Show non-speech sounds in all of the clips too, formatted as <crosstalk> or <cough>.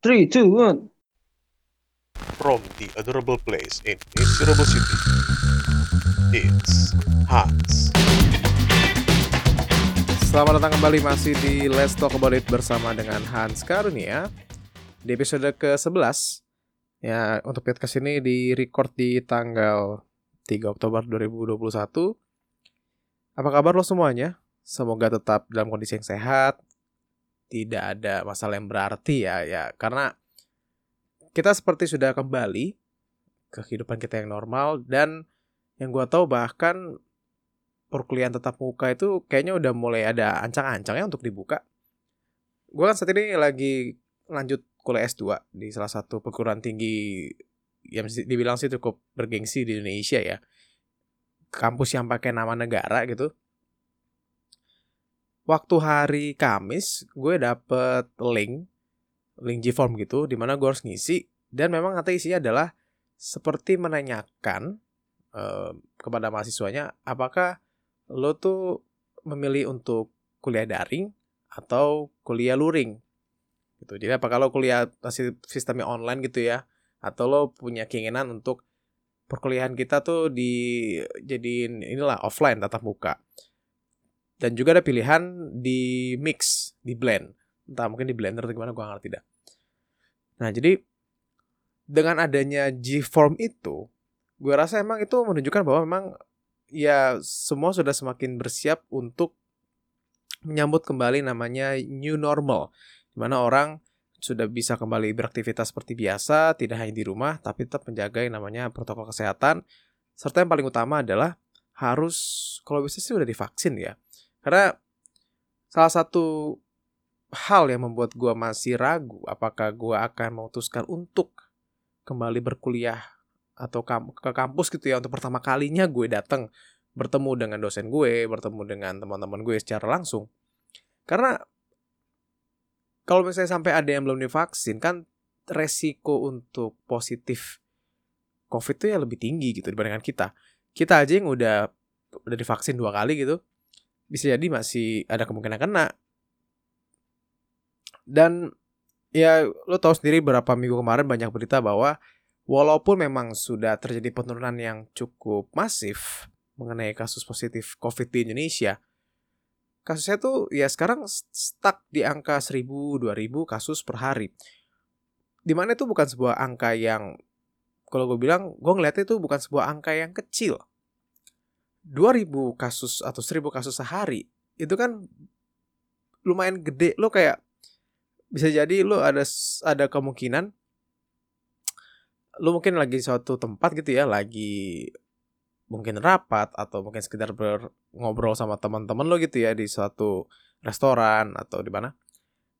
Three, two, one. From the adorable place in miserable city, it's Hans. Selamat datang kembali masih di Let's Talk About It bersama dengan Hans Karunia Di episode ke-11 Ya, untuk podcast ini di record di tanggal 3 Oktober 2021 Apa kabar lo semuanya? Semoga tetap dalam kondisi yang sehat Tidak ada masalah yang berarti ya, ya Karena kita seperti sudah kembali ke kehidupan kita yang normal Dan yang gue tahu bahkan perkuliahan tetap muka itu kayaknya udah mulai ada ancang-ancangnya untuk dibuka. Gue kan saat ini lagi lanjut kuliah S2 di salah satu perguruan tinggi yang dibilang sih cukup bergengsi di Indonesia ya. Kampus yang pakai nama negara gitu. Waktu hari Kamis, gue dapet link, link G-Form gitu, di mana gue harus ngisi. Dan memang kata isinya adalah seperti menanyakan uh, kepada mahasiswanya apakah lo tuh memilih untuk kuliah daring atau kuliah luring gitu. Jadi apa kalau kuliah masih sistemnya online gitu ya atau lo punya keinginan untuk perkuliahan kita tuh di jadiin inilah offline tatap muka. Dan juga ada pilihan di mix, di blend. Entah mungkin di blender atau gimana gue ngerti dah. Nah, jadi dengan adanya G-form itu, gue rasa emang itu menunjukkan bahwa memang ya semua sudah semakin bersiap untuk menyambut kembali namanya new normal, di mana orang sudah bisa kembali beraktivitas seperti biasa, tidak hanya di rumah, tapi tetap menjaga yang namanya protokol kesehatan. Serta yang paling utama adalah harus, kalau bisa sih udah divaksin ya. Karena salah satu hal yang membuat gue masih ragu apakah gue akan memutuskan untuk kembali berkuliah atau ke kampus gitu ya untuk pertama kalinya gue datang bertemu dengan dosen gue, bertemu dengan teman-teman gue secara langsung. Karena kalau misalnya sampai ada yang belum divaksin kan resiko untuk positif COVID itu ya lebih tinggi gitu dibandingkan kita. Kita aja yang udah udah divaksin dua kali gitu, bisa jadi masih ada kemungkinan kena. Dan ya lo tahu sendiri berapa minggu kemarin banyak berita bahwa Walaupun memang sudah terjadi penurunan yang cukup masif mengenai kasus positif COVID di Indonesia, kasusnya tuh ya sekarang stuck di angka 1000-2000 kasus per hari. Di mana itu bukan sebuah angka yang, kalau gue bilang, gue ngeliatnya itu bukan sebuah angka yang kecil. 2000 kasus atau 1000 kasus sehari, itu kan lumayan gede. Lo kayak, bisa jadi lo ada ada kemungkinan lu mungkin lagi di suatu tempat gitu ya, lagi mungkin rapat atau mungkin sekedar ngobrol sama teman-teman lo gitu ya di suatu restoran atau di mana.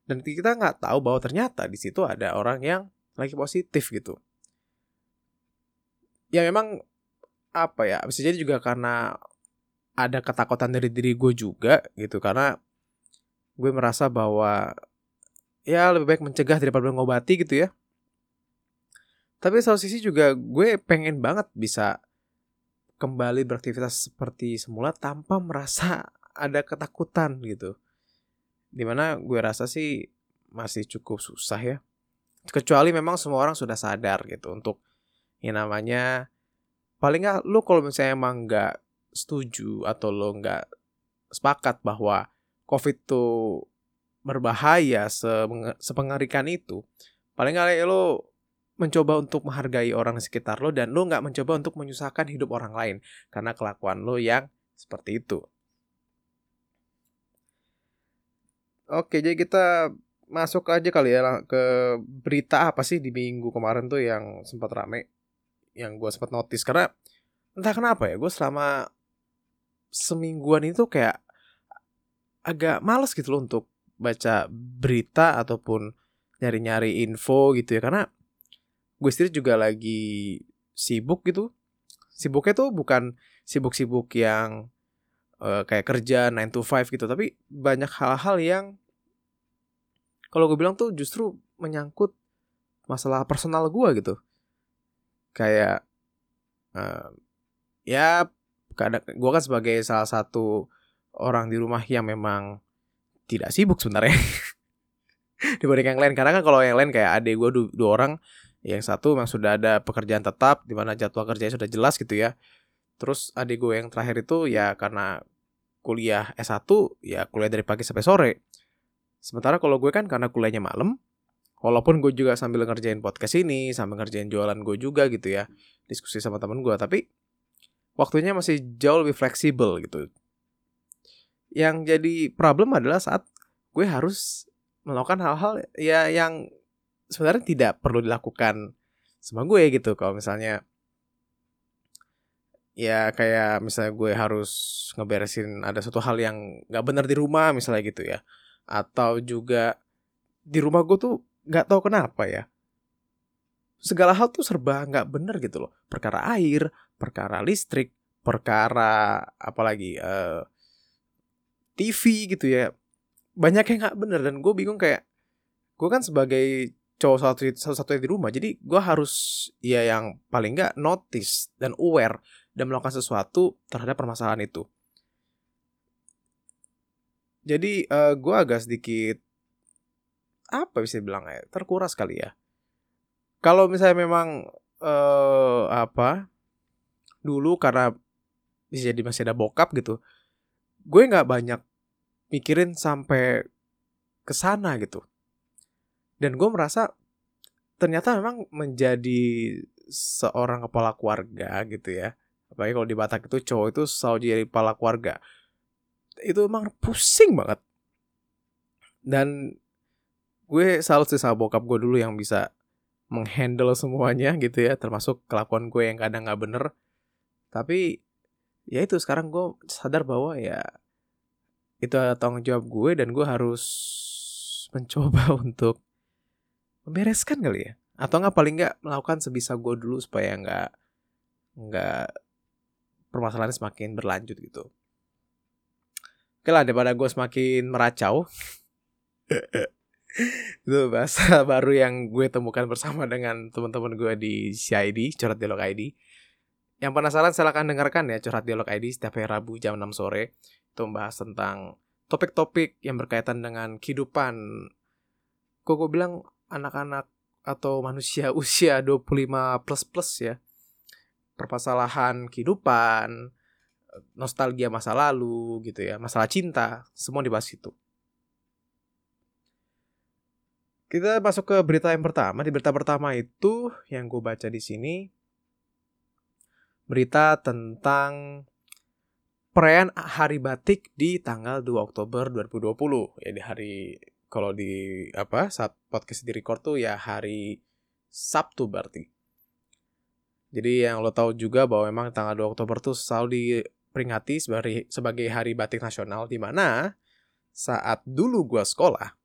Dan kita nggak tahu bahwa ternyata di situ ada orang yang lagi positif gitu. Ya memang apa ya bisa jadi juga karena ada ketakutan dari diri gue juga gitu karena gue merasa bahwa ya lebih baik mencegah daripada mengobati gitu ya tapi satu sisi juga gue pengen banget bisa kembali beraktivitas seperti semula tanpa merasa <laughs> ada ketakutan gitu. Di mana gue rasa sih masih cukup susah ya. Kecuali memang semua orang sudah sadar gitu untuk yang namanya paling nggak lo kalau misalnya emang nggak setuju atau lo nggak sepakat bahwa COVID itu berbahaya sepengerikan itu, paling nggak lo mencoba untuk menghargai orang di sekitar lo dan lo nggak mencoba untuk menyusahkan hidup orang lain karena kelakuan lo yang seperti itu. Oke, jadi kita masuk aja kali ya ke berita apa sih di minggu kemarin tuh yang sempat rame, yang gue sempat notice. Karena entah kenapa ya gue selama semingguan itu kayak agak males gitu loh untuk baca berita ataupun nyari-nyari info gitu ya. Karena gue sendiri juga lagi sibuk gitu. Sibuknya tuh bukan sibuk-sibuk yang uh, kayak kerja 9 to 5 gitu tapi banyak hal-hal yang kalau gue bilang tuh justru menyangkut masalah personal gue gitu kayak uh, ya kadang gue kan sebagai salah satu orang di rumah yang memang tidak sibuk sebenarnya <laughs> dibanding yang lain. Karena kan kalau yang lain kayak adik gue dua, dua orang yang satu memang sudah ada pekerjaan tetap di mana jadwal kerjanya sudah jelas gitu ya. Terus adik gue yang terakhir itu ya karena kuliah S1 ya kuliah dari pagi sampai sore. Sementara kalau gue kan karena kuliahnya malam walaupun gue juga sambil ngerjain podcast ini sambil ngerjain jualan gue juga gitu ya diskusi sama temen gue tapi waktunya masih jauh lebih fleksibel gitu. Yang jadi problem adalah saat gue harus melakukan hal-hal ya yang sebenarnya tidak perlu dilakukan sama gue gitu. Kalau misalnya ya kayak misalnya gue harus ngeberesin ada satu hal yang nggak benar di rumah misalnya gitu ya. Atau juga di rumah gue tuh nggak tahu kenapa ya. Segala hal tuh serba nggak bener gitu loh. Perkara air perkara listrik perkara apalagi uh, eh, TV gitu ya. Banyak yang nggak bener dan gue bingung kayak gue kan sebagai cowok satu satu satunya di rumah jadi gue harus ya yang paling nggak notice dan aware dan melakukan sesuatu terhadap permasalahan itu. Jadi uh, gue agak sedikit apa bisa dibilang ya terkuras kali ya. Kalau misalnya memang uh, apa dulu karena bisa jadi masih ada bokap gitu gue nggak banyak mikirin sampai ke sana gitu. Dan gue merasa ternyata memang menjadi seorang kepala keluarga gitu ya apalagi kalau di Batak itu cowok itu selalu jadi kepala keluarga itu emang pusing banget. Dan gue salut sih sama bokap gue dulu yang bisa menghandle semuanya <laughs> gitu ya termasuk kelakuan gue yang kadang nggak bener. Tapi ya itu sekarang gue sadar bahwa ya itu tanggung jawab gue dan gue harus mencoba <laughs> untuk membereskan kali ya. Atau nggak paling nggak melakukan sebisa gue dulu supaya nggak nggak permasalahannya semakin berlanjut gitu. Oke lah daripada gue semakin meracau <laughs> itu bahasa <laughs> baru yang gue temukan bersama dengan teman-teman gue di CID curhat dialog ID yang penasaran silahkan dengarkan ya curhat dialog ID setiap hari Rabu jam 6 sore. Itu membahas tentang topik-topik yang berkaitan dengan kehidupan. Kok gue bilang anak-anak atau manusia <laughs> usia 25 plus plus ya. Permasalahan kehidupan nostalgia masa lalu gitu ya masalah cinta semua dibahas itu kita masuk ke berita yang pertama di berita pertama itu yang gue baca di sini berita tentang perayaan Hari Batik di tanggal 2 Oktober 2020 ya di hari kalau di apa saat podcast di record tuh ya hari Sabtu berarti. Jadi yang lo tahu juga bahwa memang tanggal 2 Oktober tuh selalu diperingati sebagai sebagai Hari Batik Nasional di mana saat dulu gua sekolah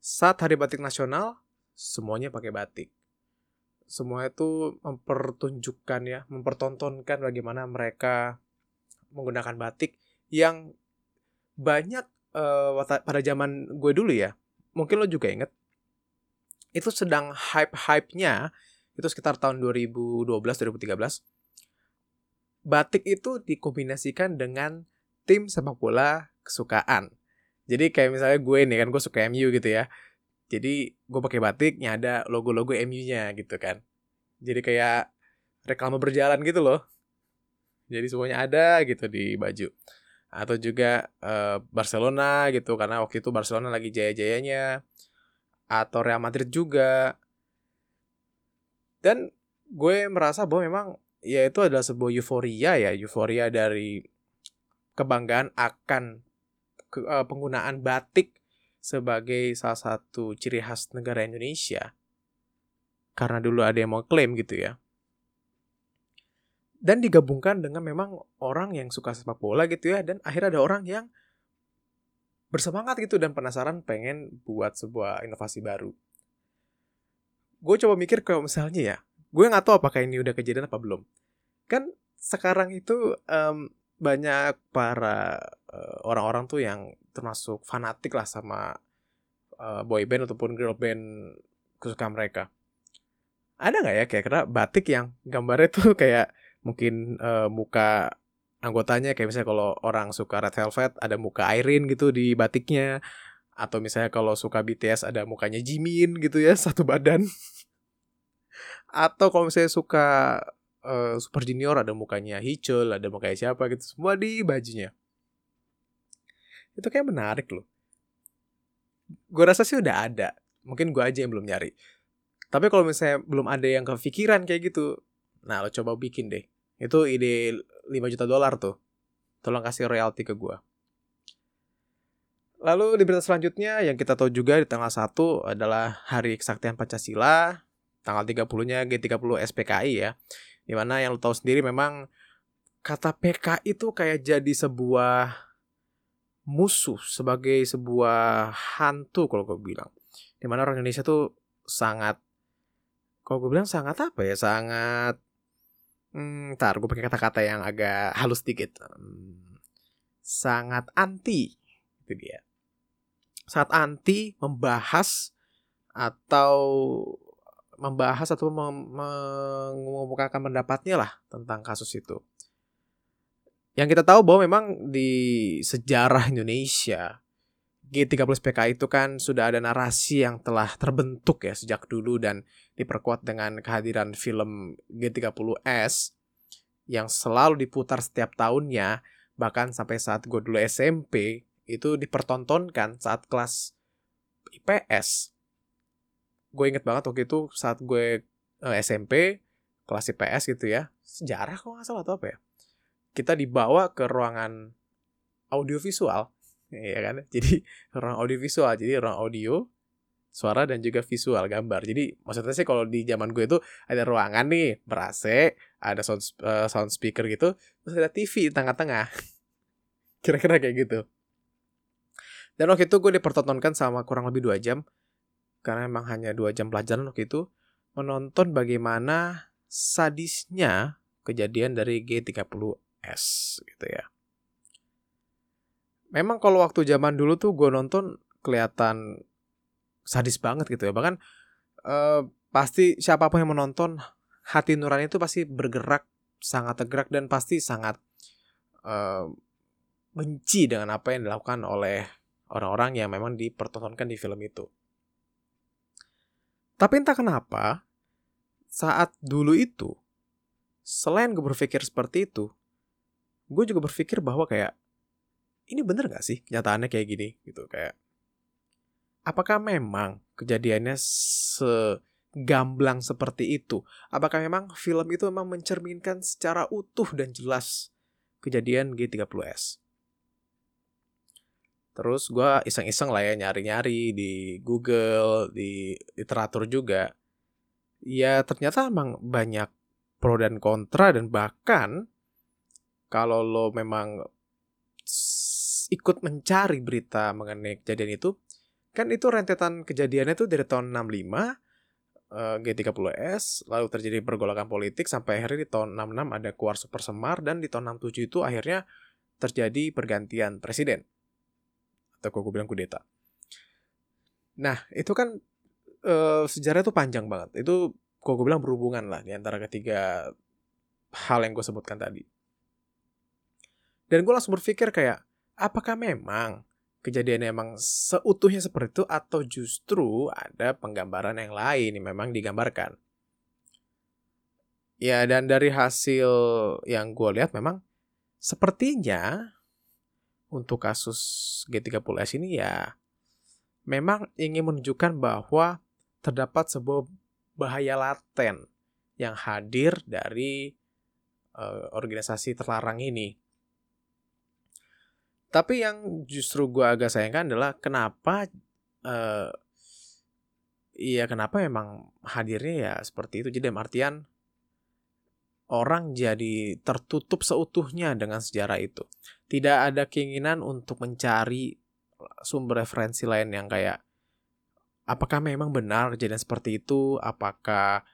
saat Hari Batik Nasional semuanya pakai batik. Semua itu mempertunjukkan ya, mempertontonkan bagaimana mereka menggunakan batik yang banyak uh, pada zaman gue dulu ya, mungkin lo juga inget, itu sedang hype-hype-nya, itu sekitar tahun 2012-2013, batik itu dikombinasikan dengan tim sepak bola kesukaan. Jadi kayak misalnya gue nih kan gue suka MU gitu ya. Jadi gue pakai batiknya ada logo-logo MU-nya gitu kan. Jadi kayak reklame berjalan gitu loh. Jadi semuanya ada gitu di baju atau juga uh, Barcelona gitu karena waktu itu Barcelona lagi jaya-jayanya atau Real Madrid juga dan gue merasa bahwa memang ya itu adalah sebuah euforia ya euforia dari kebanggaan akan ke, uh, penggunaan batik sebagai salah satu ciri khas negara Indonesia. Karena dulu ada yang mau klaim gitu ya. Dan digabungkan dengan memang orang yang suka sepak bola gitu ya dan akhirnya ada orang yang bersemangat gitu dan penasaran pengen buat sebuah inovasi baru. Gue coba mikir kalau misalnya ya gue nggak tahu apakah ini udah kejadian apa belum. Kan sekarang itu um, banyak para orang-orang tuh yang termasuk fanatik lah sama uh, boy band ataupun girl band kesukaan mereka. Ada nggak ya kayak kira batik yang gambarnya tuh <laughs> kayak mungkin uh, muka anggotanya? Kayak misalnya kalau orang suka Red Velvet ada muka Irene gitu di batiknya. Atau misalnya kalau suka BTS ada mukanya Jimin gitu ya <laughs> satu badan. Atau kalau misalnya suka uh, Super Junior ada mukanya Hichul ada mukanya siapa gitu. Semua di bajunya itu kayak menarik loh. Gue rasa sih udah ada. Mungkin gue aja yang belum nyari. Tapi kalau misalnya belum ada yang kepikiran kayak gitu nah lo coba bikin deh. Itu ide 5 juta dolar tuh. Tolong kasih royalti ke gue Lalu di berita selanjutnya yang kita tahu juga di tanggal 1 adalah Hari Kesaktian Pancasila, tanggal 30-nya G30 SPKI ya. Di mana yang lo tahu sendiri memang kata PKI itu kayak jadi sebuah musuh sebagai sebuah hantu kalau gue bilang. Di mana orang Indonesia tuh sangat kalau gue bilang sangat apa ya sangat hmm, tar gue pakai kata-kata yang agak halus dikit hmm, sangat anti itu dia saat anti membahas atau membahas atau mengemukakan pendapatnya lah tentang kasus itu. Yang kita tahu bahwa memang di sejarah Indonesia G30 PKI itu kan sudah ada narasi yang telah terbentuk ya sejak dulu dan diperkuat dengan kehadiran film G30S yang selalu diputar setiap tahunnya bahkan sampai saat gue dulu SMP itu dipertontonkan saat kelas IPS. Gue inget banget waktu itu saat gue eh, SMP, kelas IPS gitu ya. Sejarah kok nggak salah atau apa ya. Kita dibawa ke ruangan audiovisual, ya kan? <laughs> Jadi ruang audiovisual, jadi ruang audio, suara dan juga visual gambar. Jadi maksudnya sih kalau di zaman gue itu ada ruangan nih ber ada sound uh, sound speaker gitu, terus ada TV di tengah-tengah. <laughs> Kira-kira kayak gitu. Dan waktu itu gue dipertontonkan sama kurang lebih dua jam. Karena emang hanya dua jam pelajaran waktu itu. Menonton bagaimana sadisnya kejadian dari G30S gitu ya. Memang kalau waktu zaman dulu tuh gue nonton kelihatan sadis banget gitu ya. Bahkan eh, pasti siapa pun yang menonton hati nurani itu pasti bergerak sangat tergerak dan pasti sangat eh, benci dengan apa yang dilakukan oleh orang-orang yang memang dipertontonkan di film itu. Tapi entah kenapa, saat dulu itu, selain gue berpikir seperti itu, gue juga berpikir bahwa kayak, ini bener gak sih kenyataannya kayak gini? Gitu, kayak, apakah memang kejadiannya segamblang seperti itu? Apakah memang film itu memang mencerminkan secara utuh dan jelas kejadian G30S? Terus gue iseng-iseng lah ya nyari-nyari di Google, di literatur juga. Ya ternyata emang banyak pro dan kontra dan bahkan kalau lo memang ikut mencari berita mengenai kejadian itu, kan itu rentetan kejadiannya tuh dari tahun 65 G30S, lalu terjadi pergolakan politik sampai akhirnya di tahun 66 ada keluar Super Semar dan di tahun 67 itu akhirnya terjadi pergantian presiden atau gue bilang kudeta. Nah, itu kan uh, sejarah itu panjang banget. Itu gue bilang berhubungan lah di antara ketiga hal yang gue sebutkan tadi. Dan gue langsung berpikir kayak, apakah memang kejadiannya emang seutuhnya seperti itu atau justru ada penggambaran yang lain yang memang digambarkan. Ya, dan dari hasil yang gue lihat memang sepertinya untuk kasus G30S ini ya memang ingin menunjukkan bahwa terdapat sebuah bahaya laten yang hadir dari uh, organisasi terlarang ini. Tapi yang justru gue agak sayangkan adalah kenapa uh, Iya kenapa memang hadirnya ya seperti itu. Jadi artian orang jadi tertutup seutuhnya dengan sejarah itu. Tidak ada keinginan untuk mencari sumber referensi lain yang kayak apakah memang benar kejadian seperti itu, apakah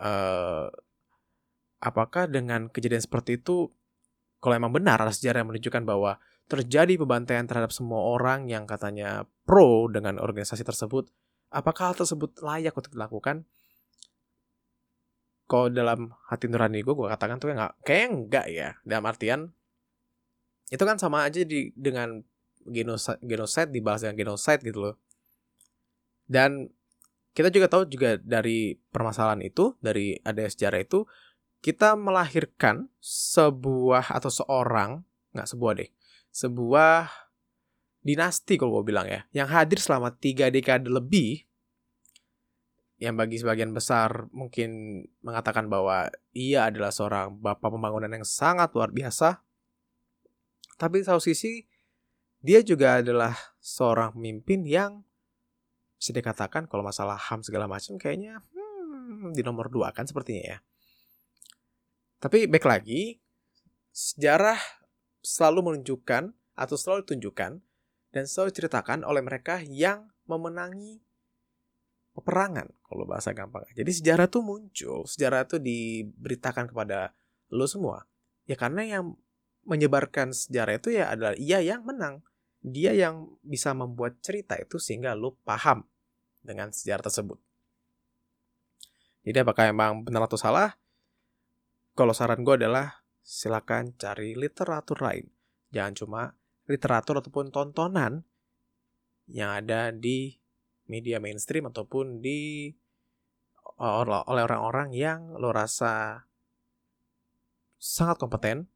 uh, apakah dengan kejadian seperti itu kalau memang benar sejarah yang menunjukkan bahwa terjadi pembantaian terhadap semua orang yang katanya pro dengan organisasi tersebut, apakah hal tersebut layak untuk dilakukan? kalau dalam hati nurani gue gue katakan tuh nggak kayak enggak ya dalam artian itu kan sama aja di dengan genocide, genocide dibalas dengan genocide gitu loh. Dan kita juga tahu juga dari permasalahan itu, dari ada sejarah itu, kita melahirkan sebuah atau seorang, nggak sebuah deh, sebuah dinasti kalau gue bilang ya, yang hadir selama tiga dekade lebih, yang bagi sebagian besar mungkin mengatakan bahwa ia adalah seorang bapak pembangunan yang sangat luar biasa, tapi di satu sisi dia juga adalah seorang pemimpin yang bisa dikatakan kalau masalah HAM segala macam kayaknya hmm, di nomor dua kan sepertinya ya. Tapi baik lagi, sejarah selalu menunjukkan atau selalu ditunjukkan dan selalu diceritakan oleh mereka yang memenangi peperangan kalau bahasa gampang. Jadi sejarah tuh muncul, sejarah tuh diberitakan kepada lo semua. Ya karena yang menyebarkan sejarah itu ya adalah ia yang menang. Dia yang bisa membuat cerita itu sehingga lo paham dengan sejarah tersebut. Jadi apakah emang benar atau salah? Kalau saran gue adalah silakan cari literatur lain. Jangan cuma literatur ataupun tontonan yang ada di media mainstream ataupun di oleh orang-orang yang lo rasa sangat kompeten.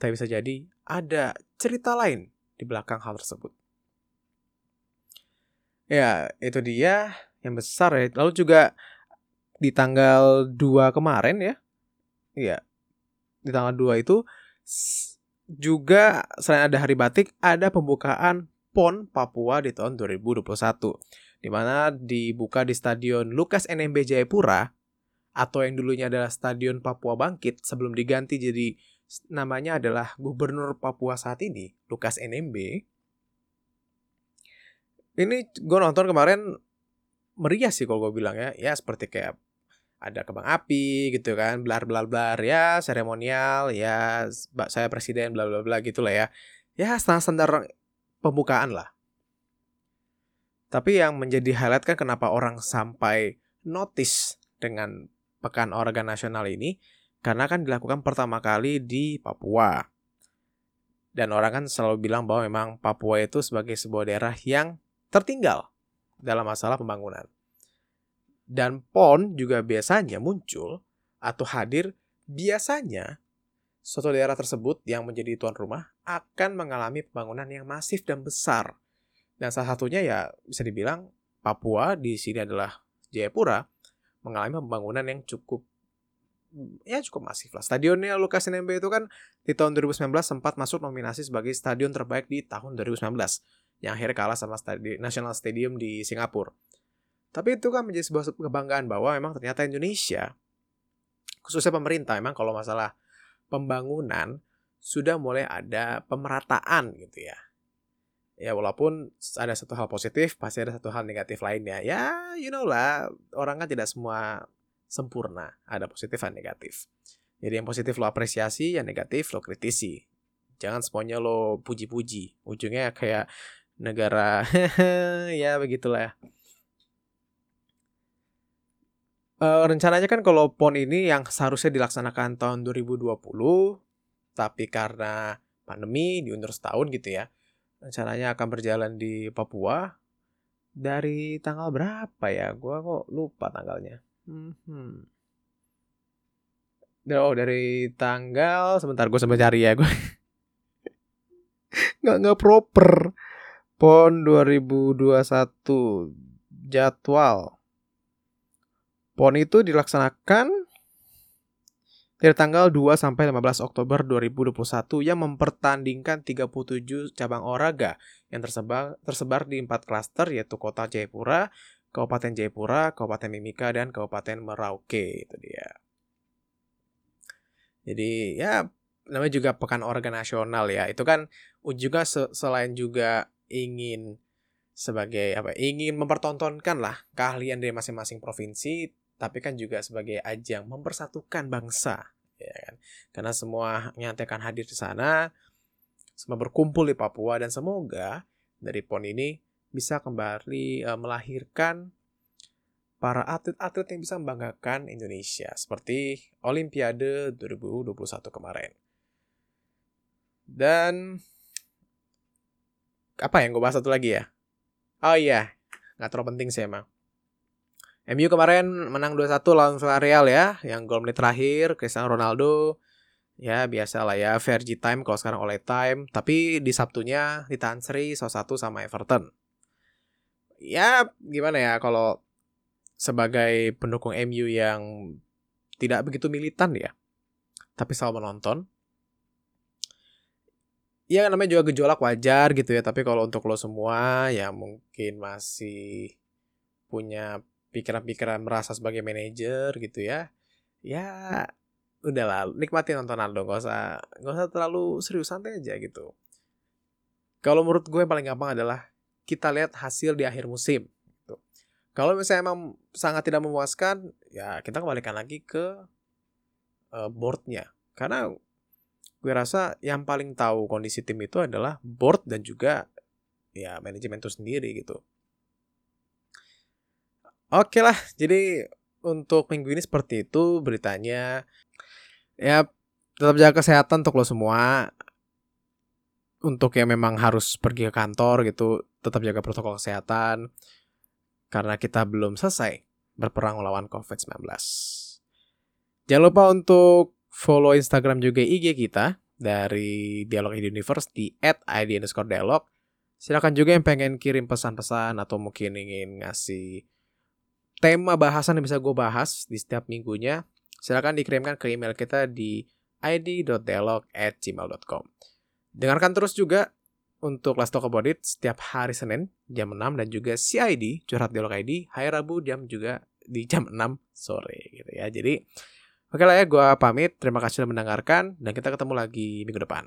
Tapi bisa jadi ada cerita lain di belakang hal tersebut. Ya, itu dia yang besar ya. Lalu juga di tanggal 2 kemarin ya. Iya. Di tanggal 2 itu juga selain ada Hari Batik, ada pembukaan PON Papua di tahun 2021. Di mana dibuka di Stadion Lukas NMB Jayapura atau yang dulunya adalah Stadion Papua Bangkit sebelum diganti jadi namanya adalah Gubernur Papua saat ini, Lukas NMB ini gue nonton kemarin meriah sih kalau gue bilang ya ya seperti kayak ada kembang api gitu kan blar blar blar ya seremonial ya saya presiden bla bla bla gitu lah ya. Ya standar standar pembukaan lah. Tapi yang menjadi highlight kan kenapa orang sampai notice dengan pekan organ nasional ini? Karena kan dilakukan pertama kali di Papua. Dan orang kan selalu bilang bahwa memang Papua itu sebagai sebuah daerah yang tertinggal dalam masalah pembangunan. Dan PON juga biasanya muncul atau hadir biasanya suatu daerah tersebut yang menjadi tuan rumah akan mengalami pembangunan yang masif dan besar. Dan salah satunya ya bisa dibilang Papua di sini adalah Jayapura mengalami pembangunan yang cukup ya cukup masif lah. Stadionnya Lukas NMB itu kan di tahun 2019 sempat masuk nominasi sebagai stadion terbaik di tahun 2019 yang akhirnya kalah sama stadion, National Stadium di Singapura. Tapi itu kan menjadi sebuah kebanggaan bahwa memang ternyata Indonesia, khususnya pemerintah, memang kalau masalah pembangunan sudah mulai ada pemerataan gitu ya. Ya walaupun ada satu hal positif, pasti ada satu hal negatif lainnya. Ya, you know lah, orang kan tidak semua sempurna. Ada positif dan negatif. Jadi yang positif lo apresiasi, yang negatif lo kritisi. Jangan semuanya lo puji-puji. Ujungnya kayak negara <laughs> ya begitulah ya. Uh, rencananya kan kalau PON ini yang seharusnya dilaksanakan tahun 2020 tapi karena pandemi diundur setahun gitu ya. Rencananya akan berjalan di Papua dari tanggal berapa ya? Gua kok lupa tanggalnya. Hmm. Oh dari tanggal sebentar gue sampai cari ya gue <laughs> nggak nggak proper PON 2021 jadwal PON itu dilaksanakan dari tanggal 2 sampai 15 Oktober 2021 yang mempertandingkan 37 cabang olahraga yang tersebar tersebar di empat klaster yaitu Kota Jayapura, Kabupaten Jayapura, Kabupaten Mimika dan Kabupaten Merauke itu dia. Jadi ya namanya juga pekan olahraga nasional ya. Itu kan juga selain juga ingin sebagai apa ingin mempertontonkan lah keahlian dari masing-masing provinsi tapi kan juga sebagai ajang mempersatukan bangsa ya kan karena semua nyatakan hadir di sana semua berkumpul di Papua dan semoga dari PON ini bisa kembali uh, melahirkan para atlet-atlet yang bisa membanggakan Indonesia seperti Olimpiade 2021 kemarin. Dan apa yang gue bahas satu lagi ya? Oh iya, nggak terlalu penting sih emang. MU kemarin menang 2-1 lawan Villarreal ya, yang gol menit terakhir Cristiano Ronaldo. Ya biasa lah ya, Vergi time kalau sekarang oleh time. Tapi di Sabtunya ditahan seri 1 sama Everton. Ya gimana ya kalau sebagai pendukung MU yang tidak begitu militan ya, tapi selalu menonton. Ya namanya juga gejolak wajar gitu ya, tapi kalau untuk lo semua yang mungkin masih punya pikiran-pikiran merasa sebagai manajer gitu ya, ya udahlah nikmatin nontonan lo, gak usah gak usah terlalu serius santai aja gitu. Kalau menurut gue yang paling gampang adalah kita lihat hasil di akhir musim. Gitu. Kalau misalnya emang sangat tidak memuaskan, ya kita kembalikan lagi ke uh, boardnya. Karena gue rasa yang paling tahu kondisi tim itu adalah board dan juga ya manajemen itu sendiri gitu. Oke lah, jadi untuk minggu ini seperti itu beritanya. Ya tetap jaga kesehatan untuk lo semua. Untuk yang memang harus pergi ke kantor gitu, tetap jaga protokol kesehatan. Karena kita belum selesai berperang melawan COVID-19. Jangan lupa untuk follow Instagram juga IG kita dari Dialog Universe di @id_dialog. Silakan juga yang pengen kirim pesan-pesan atau mungkin ingin ngasih tema bahasan yang bisa gue bahas di setiap minggunya, silakan dikirimkan ke email kita di id.dialog@gmail.com. Dengarkan terus juga untuk Let's Talk About It setiap hari Senin jam 6 dan juga CID Curhat Dialog ID hari Rabu jam juga di jam 6 sore gitu ya. Jadi oke lah ya gue pamit. Terima kasih sudah mendengarkan dan kita ketemu lagi minggu depan.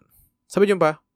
Sampai jumpa.